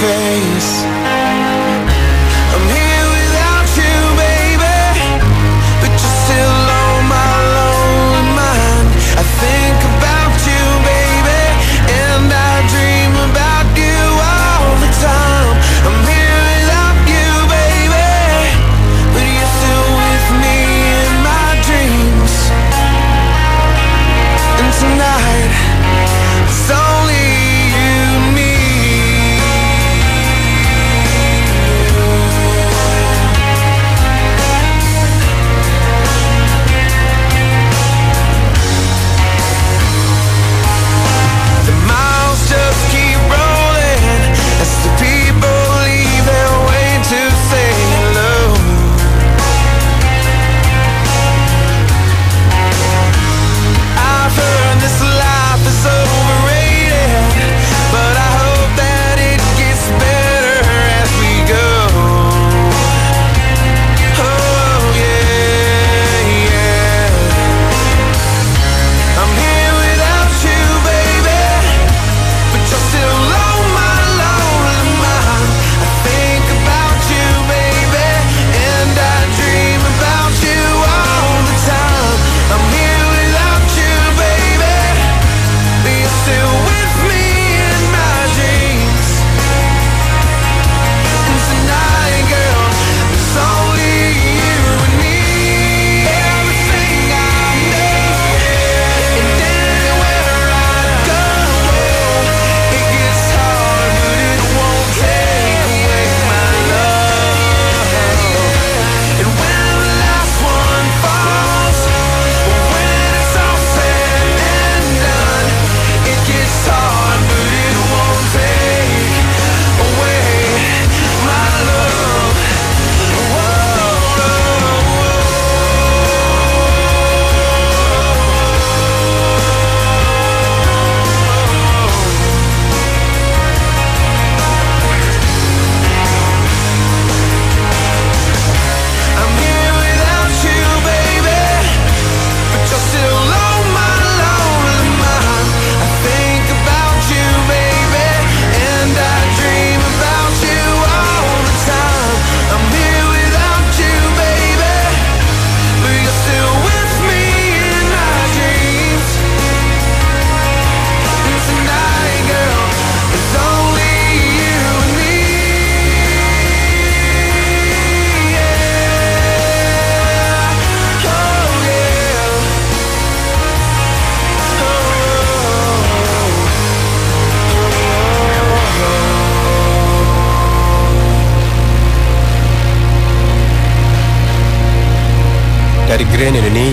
everything.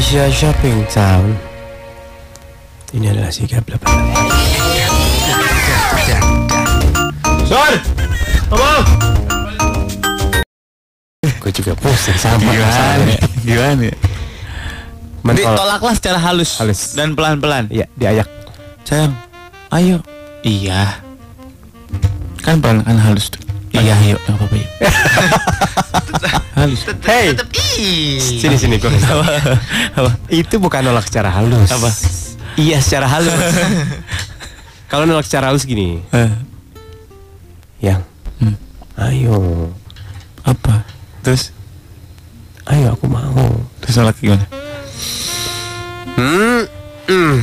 Indonesia Shopping Town Ini adalah sikap lepas Son! Abang! Gue juga pusing sama Gimana? Gimana? ya? Mentol Ditolaklah secara halus, Halus. dan pelan-pelan. Iya, diayak Sayang, ayo. Iya. Kan pelan kan halus tuh. Iya, ayo, nggak apa-apa yuk. halus. Hey! Sini sini gue Apa? Apa? Itu bukan nolak secara halus Apa? Iya secara halus Kalau nolak secara halus gini Eh, Yang Hmm. Ayo apa? Terus, Ayo aku mau terus nolak gimana? Hmm, hmm.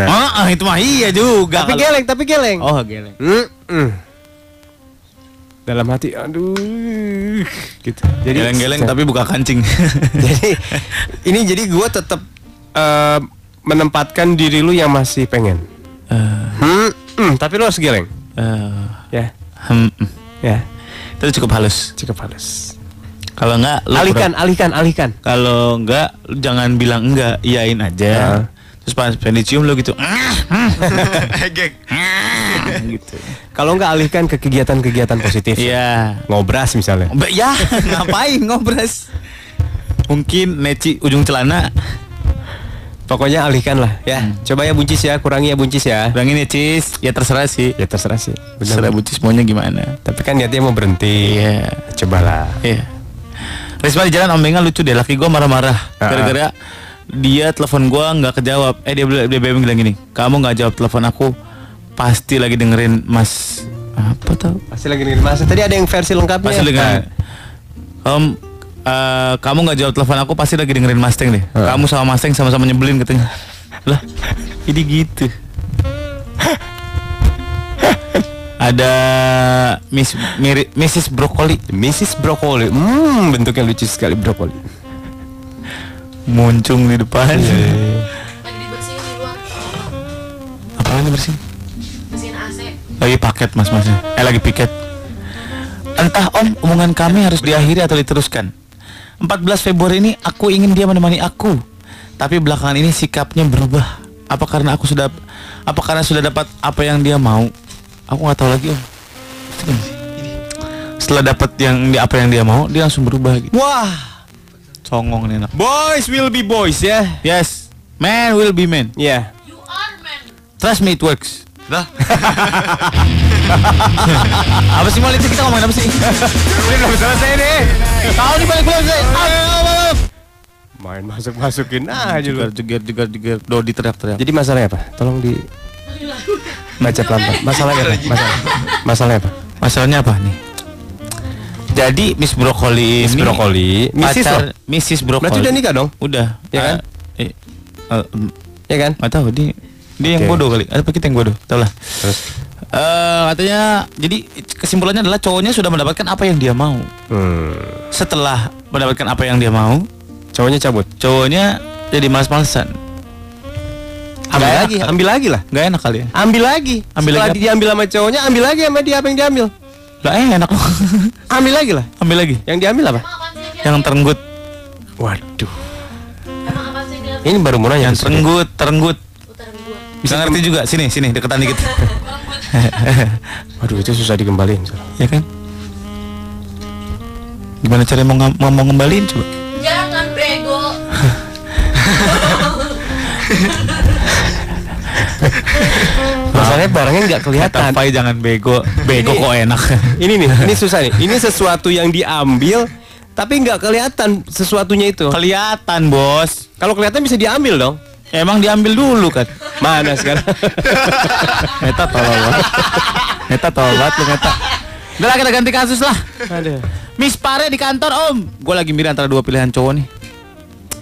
Nah. Oh, ah, itu mah iya juga. Tapi geleng, tapi geleng Oh, geleng. Hmm. Dalam hati Aduh gitu. Jadi Geleng-geleng tapi buka kancing. Jadi Ini jadi gue tetap eh, Menempatkan diri lu yang masih pengen Eh, Hmm, hmm, Tapi lu harus geleng eh, Ya hmm, hmm. Ya Itu cukup halus. Cukup halus Kalau enggak, Alihkan, alihkan, alihkan Kalau enggak, jangan bilang enggak, iyain aja. Ah. Terus pas pengen dicium lo gitu. Egek. gitu. Kalau nggak alihkan ke kegiatan-kegiatan positif Iya. Ngobras misalnya Ya, ngapain ngobras? Mungkin neci ujung celana. Pokoknya alihkan lah ya Coba ya buncis ya, kurangi ya buncis ya Bilangin ya cis, ya terserah sih. Ya terserah sih Terserah Benar. bucis maunya gimana. Tapi kan niatnya mau berhenti Iya. Cobalah Iya. Risma di jalan Om Benga lucu deh. Laki gue marah-marah Ah. gara-gara dia telepon gue nggak kejawab. Eh dia bilang dia bilang gini, kamu nggak jawab telepon aku, pasti lagi dengerin Mas apa tau? Pasti lagi dengerin masa. Tadi ada yang versi lengkapnya. Pasti dengerin. Om, eh, kamu nggak jawab telepon aku pasti lagi dengerin Mustang deh. Ah. Kamu sama Mustang sama-sama nyebelin katanya. Lah, ini gitu. Ada Miss Miri, Mrs. Brokoli Mrs. Broccoli. Hmm, bentuknya lucu sekali brokoli. Muncung di depan. Iya, lagi dibersihin di luar Apa lagi bersih? bersihin AC Lagi paket mas masnya. Eh lagi piket. Entah om, omongan kami harus diakhiri atau diteruskan. 14 Februari ini aku ingin dia menemani aku. Tapi belakangan ini sikapnya berubah. Apa karena aku sudah apa karena sudah dapat apa yang dia mau? Aku nggak tahu lagi om. Setelah dapat yang apa yang dia mau, dia langsung berubah gitu. Wah, Songong nih anak. boys will be boys ya. Yes, man will be man. Iya. you are man Trust me it works. Lah. apa sih mal itu kita ngomongin apa sih? Ini belum selesai nih. Tahu nih balik belum sih? Main masuk masukin aja lu. Jegar jegar jegar jegar. Dodi teriak-teriak. Jadi masalahnya apa? Tolong di baca pelan-pelan. Masalahnya apa? Masalah. Masalahnya apa? Masalahnya apa nih? Jadi Miss Brokoli Miss Brokoli, Mrs. pacar loh. Mrs Brokoli. Berarti udah nikah dong? Udah. Ya kan? Eh, eh, em, Ya kan? nggak tahu dia dia yang Oke. bodoh kali. Apa kita yang bodoh? Tahu lah. Terus Eh katanya jadi kesimpulannya adalah cowoknya sudah mendapatkan apa yang dia mau. hmm, Setelah mendapatkan apa yang dia mau, cowoknya cabut. cowoknya jadi males-malesan. Ambil lagi, ambil lagi lah. Nggak enak kali ya? Ambil lagi. Ambil Setelah lagi diambil sama cowoknya, ambil lagi sama dia apa yang diambil. Lah eh, enak loh. Ambil lagi lah. Ambil lagi. Yang diambil apa? yang terenggut, Waduh. Ini baru mau nanya. yang terenggut, terenggut. gua Bisa ngerti juga. Sini, sini deketan dikit. Waduh, itu susah dikembaliin. Sur. ya kan? Gimana cara mau, mau, mau ngembaliin coba? jangan bego Masalahnya barangnya nggak kelihatan. Kata Pai jangan bego. Bego Ini- kok enak. Ini nih, ini susah nih. Ini sesuatu yang diambil tapi nggak kelihatan sesuatunya itu. Kelihatan, Bos. Kalau kelihatan bisa diambil dong. Emang diambil dulu kan. Mana sekarang? Meta tolol banget. Meta tolol banget lu Meta. Udah lah kita ganti kasus lah. Aduh. Miss Pare di kantor om. Gue lagi milih antara dua pilihan cowok nih.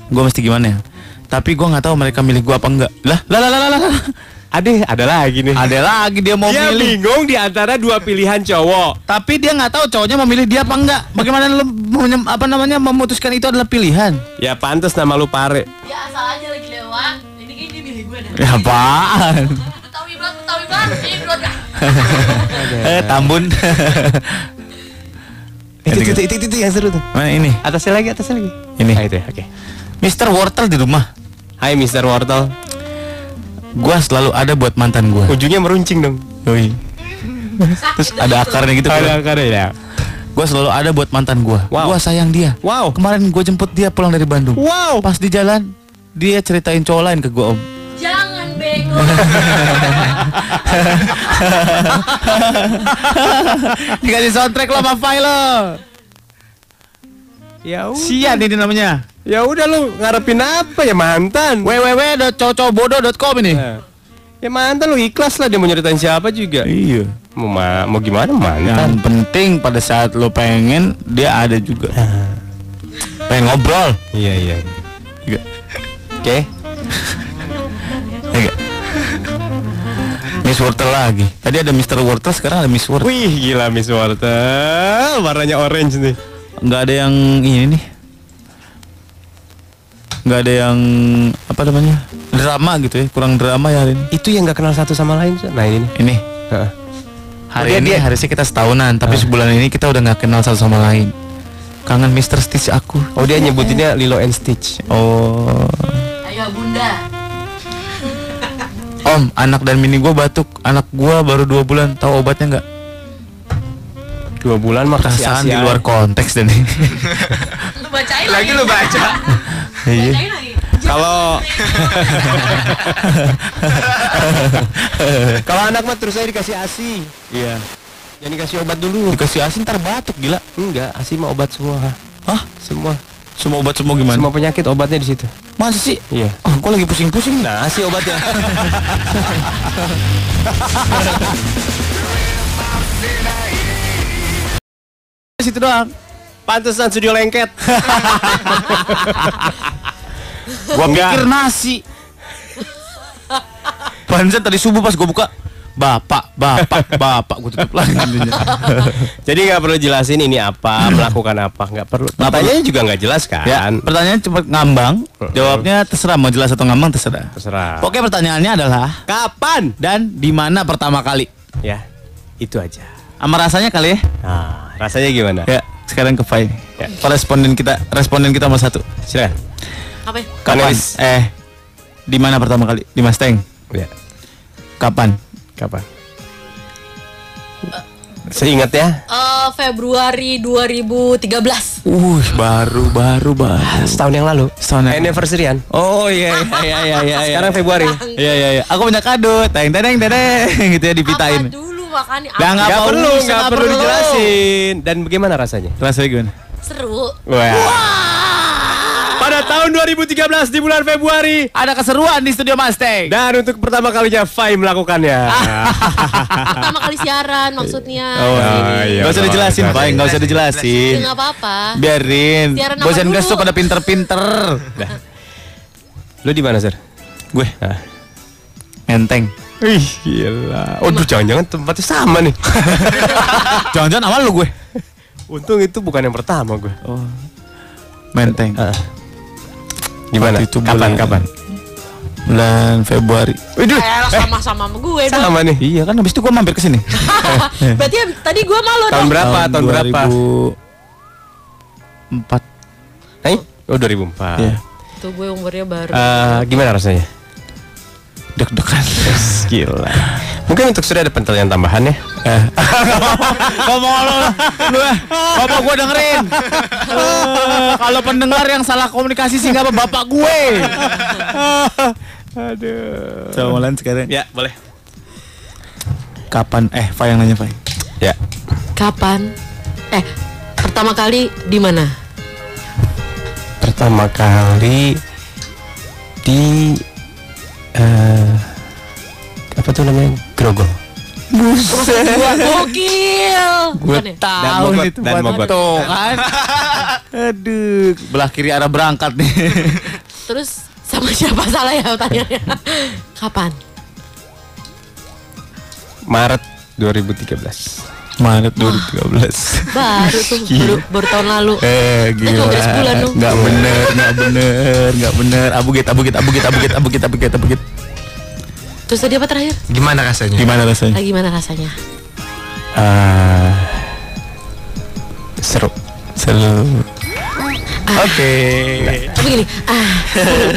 Gue mesti gimana ya? Tapi gue nggak tahu mereka milih gue apa enggak. Lah, lah, lah, lah, lah, lah. Ade, ada lagi nih. Ada lagi dia mau Dia milih. bingung di antara dua pilihan cowok. Tapi dia nggak tahu cowoknya mau milih dia apa enggak. Bagaimana apa namanya memutuskan itu adalah pilihan? Ya pantas nama lu Pare. dia asal aja lagi lewat ini kayaknya dia milih gue dah Ya apaan? betawi banget betawi banget ini eh Tambun. Itu, itu, itu, itu, itu yang seru tuh. Mana ini? Atasnya lagi, atasnya lagi. Ini. Ah, itu ya, oke. Mister Wortel di rumah. Hai Mr. Wortel. Gua selalu ada buat mantan gua. Ujungnya meruncing dong. Yoi. Terus ada akarnya gitu. Ada akarnya ya. Gua selalu ada buat mantan gua. Wow. Gua sayang dia. Wow. Kemarin gua jemput dia pulang dari Bandung. Wow. Pas di jalan dia ceritain cowok lain ke gua om. jangan bego Dikasih soundtrack lo sama file lo. Ya udah. Sian ini namanya. Ya udah lu ngarepin apa ya mantan? www.cowcowbodoh.com ini. Nah, Ya mantan lu ikhlas lah dia mau nyeritain siapa juga. Iya. Mau ma mau gimana mantan? Yang penting pada saat lo pengen dia ada juga. Pengen ngobrol. Iya iya. Iya. Oke. Iya. Miss Wortel lagi. Tadi ada Mr. Wortel, sekarang ada Miss Wortel. Wih gila Miss Wortel, warnanya orange nih. Nggak ada yang ini nih. Nggak ada yang apa namanya drama gitu ya, kurang drama ya hari ini. Itu yang nggak kenal satu sama lain. Nah ini nih. Ini Heeh. hari Oh, dia- ini dia- harusnya kita setahunan, tapi sebulan ini kita udah nggak kenal satu sama lain. Kangen Mr. Stitch aku. Oh dia nyebutinnya Lilo and Stitch. Oh, ayo bunda Om, anak dan mini gue batuk. Anak gua baru dua bulan. Tahu obatnya nggak? Dua bulan mah kasih Perasaan di luar konteks dan ini. lu bacain Lagi lu baca. Iya. Kalau kalau anak mah terus saya dikasih ASI. Iya. Yang dikasih obat dulu. Dikasih asin ntar batuk gila. Enggak, ASI mah obat semua. Hah? Semua. Semua obat semua gimana? Semua penyakit obatnya di situ. Masa sih? Iya. Oh, gua lagi pusing-pusing. Nah, si obatnya. situ doang. Pantesan studio lengket. Gua pikir nasi. Pantesan tadi subuh pas gua buka Bapak, bapak, bapak gue tutup lagi. Jadi nggak perlu jelasin ini apa, melakukan apa, nggak perlu. Pertanyaannya juga nggak jelas kan? Ya, pertanyaan cuma ngambang. Jawabnya terserah mau jelas atau ngambang terserah. Terserah. Oke, pertanyaannya adalah Kapan? dan di mana pertama kali? Ya, itu aja. Sama rasanya kali ya? Nah, rasanya gimana? Ya, sekarang ke Fai. Ya. Responden kita, responden kita nomor satu. Silakan. Apa? ya? Kapan? Panelis. Eh, di mana pertama kali? Di Mustang. Ya, Kapan? kapan? Seingat ya, Eh, Februari 2013. Uh, baru, baru, baru. setahun yang lalu. Setahun yang. Anniversary-an. Oh iya iya iya iya iya. Sekarang Februari. Iya iya iya. Aku punya kado. Teng teng teng teng gitu ya Apa dipitain. dulu Apa? nggak Nggak apa perlu, nggak perlu dijelasin. Dan bagaimana rasanya? Rasanya gimana? Seru. Wah. Pada tahun 2013 di bulan Februari Ada keseruan di studio Mustang. dan untuk pertama kalinya Fai melakukannya. Pertama kali siaran maksudnya. Oh, iya, Gak usah nggak dijelasin, usah. Pak. Gak usah dijelasin. nggak apa-apa. Biarin. Bosan gas tuh pada pinter-pinter. Lu di mana, Sir? Gue Nah. Ih, gila. Waduh, jangan-jangan tempatnya sama nih. Jangan-jangan awal lu gue. Untung itu bukan yang pertama gue. Oh. Menteng. Ah. Gimana? Waktu itu kapan? bulan- Kapan? Bulan Februari. Waduh, Eh, lo sama-sama sama gue dong. sama nih. Iya kan habis itu gue mampir ke sini. Berarti ab- tadi gue malu Tahun dong. berapa? Tahun berapa? 2004. Eh? Oh, 2004. Iya. Tuh gue umurnya baru. Eh, gimana rasanya? Deg-degan. Gila. Mungkin untuk sudah ada penilaian tambahan ya. Ngomong lu lu eh, bapak gue dengerin. Eh, Kalau pendengar yang salah komunikasi sih nggak apa bapak gue. Aduh. Coba mulai sekarang. Ya, boleh. Kapan? Eh, Fai yang nanya Fai. Ya. Kapan? Eh, pertama kali di mana? Pertama kali di eh apa tuh namanya? Grogol. Gua gokil. Ya? Tahu Mogot, itu dan Mogot. tuh kan. Aduh, belah kiri arah berangkat nih. Terus sama siapa salah ya tanyanya? Kapan? Maret 2013. Maret 2013. Baru tuh, baru, baru tahun lalu. Eh, gila. sebulan dong. Nggak bener, nggak bener, nggak bener. Abugit, abugit, abugit, abugit, abugit, abugit, abugit. Terus tadi apa terakhir? Gimana rasanya? Gimana rasanya? Ah, gimana rasanya? Eh seru. Seru. Oke. Tapi gini, ah,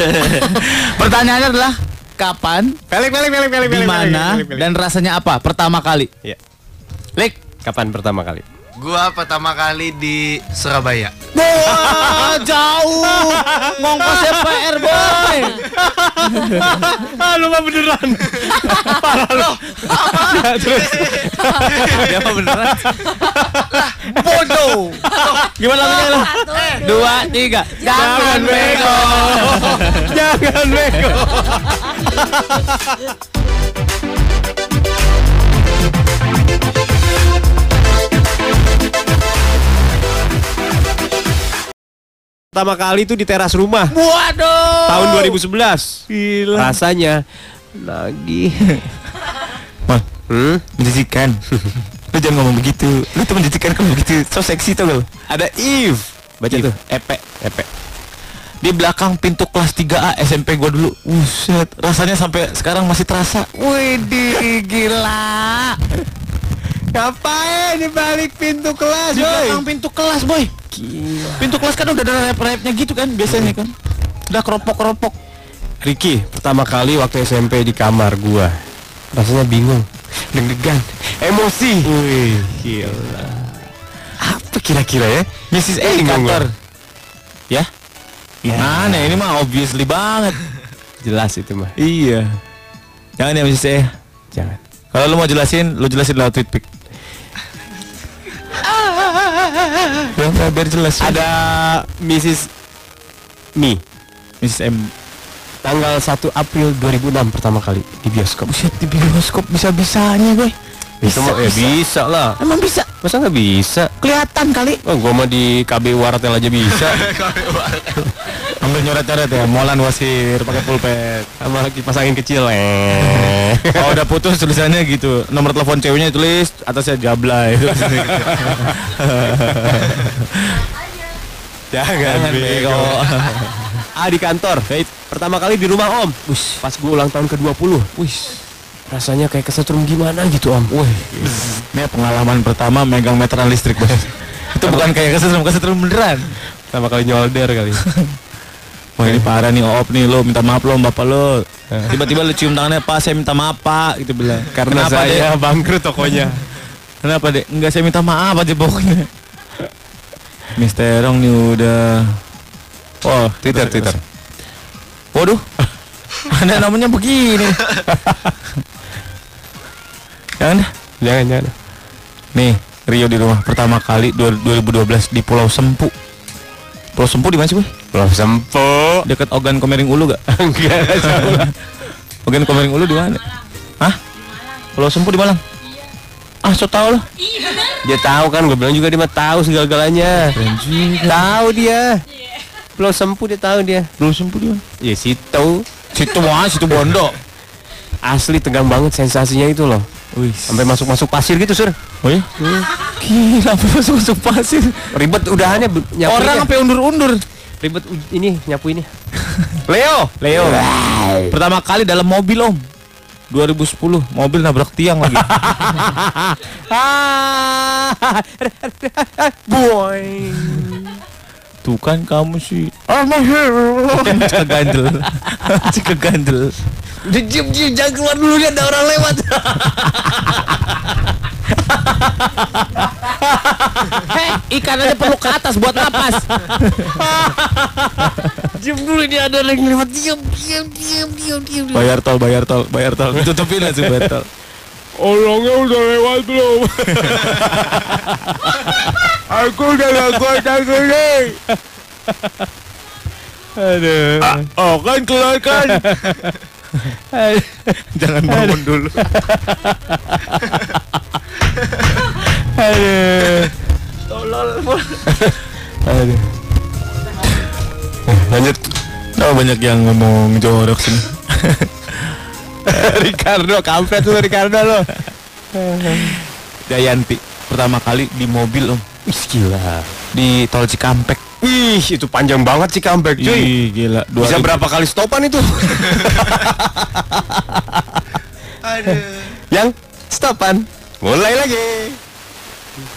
Pertanyaannya adalah kapan, Pelik, pelik, pelik, pelik, di mana, dan rasanya apa pertama kali? Ya. Lik. Kapan pertama kali? Gua pertama kali di Surabaya. Wah, jauh. Ngongkosnya PR, boy. ah, lu mah beneran. Ya apa beneran? Bodoh. Gimana lagunya lo? Dua, tiga. Jangan bego. Jangan bego. Pertama kali itu di teras rumah Waduh. tahun 2011. Gila. Rasanya lagi. Mal, Hmm? menjijikan. lu jangan ngomong begitu. Lu tuh menjijikan kalau begitu. So seksi tuh lo. Ada Eve. Baca Eve. tuh. Epe. Epe. Di belakang pintu kelas 3A SMP gua dulu. Buset, rasanya sampai sekarang masih terasa. Widih, gila. Ngapain di balik pintu kelas, Di belakang pintu kelas, boy. Pintu kelas kan udah ada rap-rapnya gitu kan biasanya kan. Udah keropok-keropok. Ricky, pertama kali waktu SMP di kamar gua. Rasanya bingung, deg-degan, emosi. Wih, Gila. Apa kira-kira ya? Mrs. Eh, bingung Indikator. gua. Ya? Gimana ini mah obviously banget. Jelas itu mah. iya. Jangan ya Mrs. E. Jangan. Kalau lu mau jelasin, lu jelasin lewat tweet pic. Ya, nggak, biar jelas. Ada Mrs. Mi Miss M. tanggal 1 April 2006 pertama kali di bioskop. Buset di bioskop bisa-bisanya gue. Bisa, mau ya bisa lah. Emang bisa? Masa nggak bisa? Kelihatan kali. Oh, gua mah di KB Wartel aja bisa. Ambil nyoret-nyoret ya, molan wasir pakai pulpen. Sama kipas angin kecil. Eh. Kalau udah putus tulisannya gitu. Nomor telepon ceweknya ditulis atasnya jablay. Jangan bego. ah di kantor. Pertama kali di rumah Om. Wih, pas gue ulang tahun ke-20. Wih, rasanya kayak kesetrum gimana gitu Om. Wih, ini pengalaman pertama megang meteran listrik bos. Itu bukan kayak kesetrum, kesetrum beneran. Pertama kali nyolder kali. Wah ini parah nih Op nih lo minta maaf lo bapak lo. Tiba-tiba lu cium tangannya pak saya minta maaf pak gitu bilang. Karena Kenapa, saya Dek? bangkrut tokonya. Kenapa dek? Enggak saya minta maaf aja pokoknya. Misterong nih udah. Oh Twitter, Twitter. Waduh. Ada namanya begini. Jangan. Jangan, jangan. Nih, Rio di rumah pertama kali dua- 2012 di Pulau Sempu. Pulau Sempu di mana sih, Boy? Belum sempo. Dekat Ogan Komering Ulu gak? Enggak, jauh. Ogan Komering Ulu di mana? Hah? Pulau Sempu di Malang? Ah, so tau lah. Dia tahu kan, gue bilang juga dia mah tahu segala-galanya. Tahu dia. Pulau Sempu dia tahu dia. Pulau Sempu di mana? Ya situ. Situ mah, situ Bondo. Asli tegang banget sensasinya itu loh. Wih, Sampai masuk-masuk pasir gitu, Sur. Ya? Gila, masuk-masuk pasir. Ribet udahannya nyapuinnya. Orang sampai undur-undur. ribet ini nyapu ini. Leo, Leo. Pertama kali dalam mobil, Om. 2010, mobil nabrak tiang lagi. Boy. Tuh kan kamu sih. Oh, Cika gandel. Cika gandel. Udah diem diem jangan keluar dulu ya ada orang lewat. Hei, ikan aja perlu ke atas buat napas. diem dulu ini ada orang lewat diem diem diem diem diem. Bayar tol, bayar tol, bayar tol. Tutupin langsung bayar tol. Orangnya udah lewat belum? Aku udah gak kuat aku nih. Aduh. Oh kan keluar kan. Jangan bangun dulu. Aduh. Aduh. Lanjut. Oh banyak yang ngomong jorok sini. Ricardo, kampret lu Ricardo lo. Dayanti pertama kali di mobil om gila. di tol Cikampek. Wih itu panjang banget sih comeback cuy. Ih, gila. Dua Bisa ribu- berapa kali stopan itu? Aduh. Yang stopan. Mulai lagi.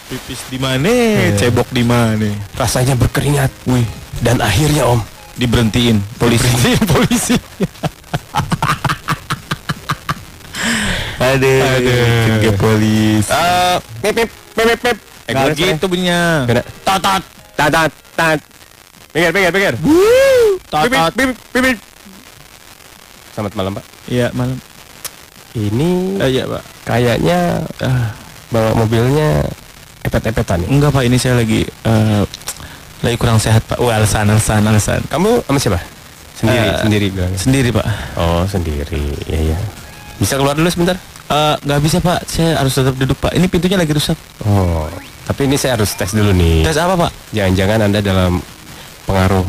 pipis di mana? Cebok di mana? Rasanya berkeringat. Wih. Dan akhirnya om. Diberhentiin polisi. polisi. Aduh. Aduh. Ke polis. Eh, pip pip pip pip. Eh, gitu bunyinya. Tatat tatat tat. Tatat. Pip pip pip pip. Selamat malam pak. Iya malam. Ini Eh, iya pak. kayaknya eh, bawa mobilnya epet-epetan ya. Enggak pak, ini saya lagi eh, lagi kurang sehat pak. Wah alasan alasan alasan. Kamu sama siapa? Sendiri Eh, sendiri bilangnya. Sendiri pak. Oh sendiri. Iya iya. Bisa keluar dulu sebentar? Eh, nggak bisa pak, saya harus tetap duduk pak. Ini pintunya lagi rusak. Oh. Tapi ini saya harus tes dulu nih. Tes apa pak? Jangan-jangan anda dalam pengaruh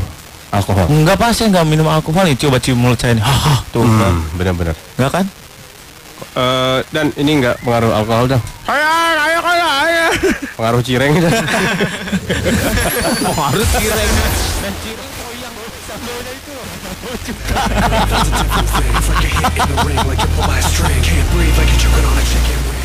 alkohol. Enggak pak, saya nggak minum alkohol nih. Coba cium mulut saya nih. Hah, tuh. Hmm, benar-benar. Enggak kan? Eh, dan ini enggak pengaruh alkohol dong. Ayo, ayo, ayo, ayo. Pengaruh cireng dan the ring like you pull my string Can't breathe like you're choking on a chicken wing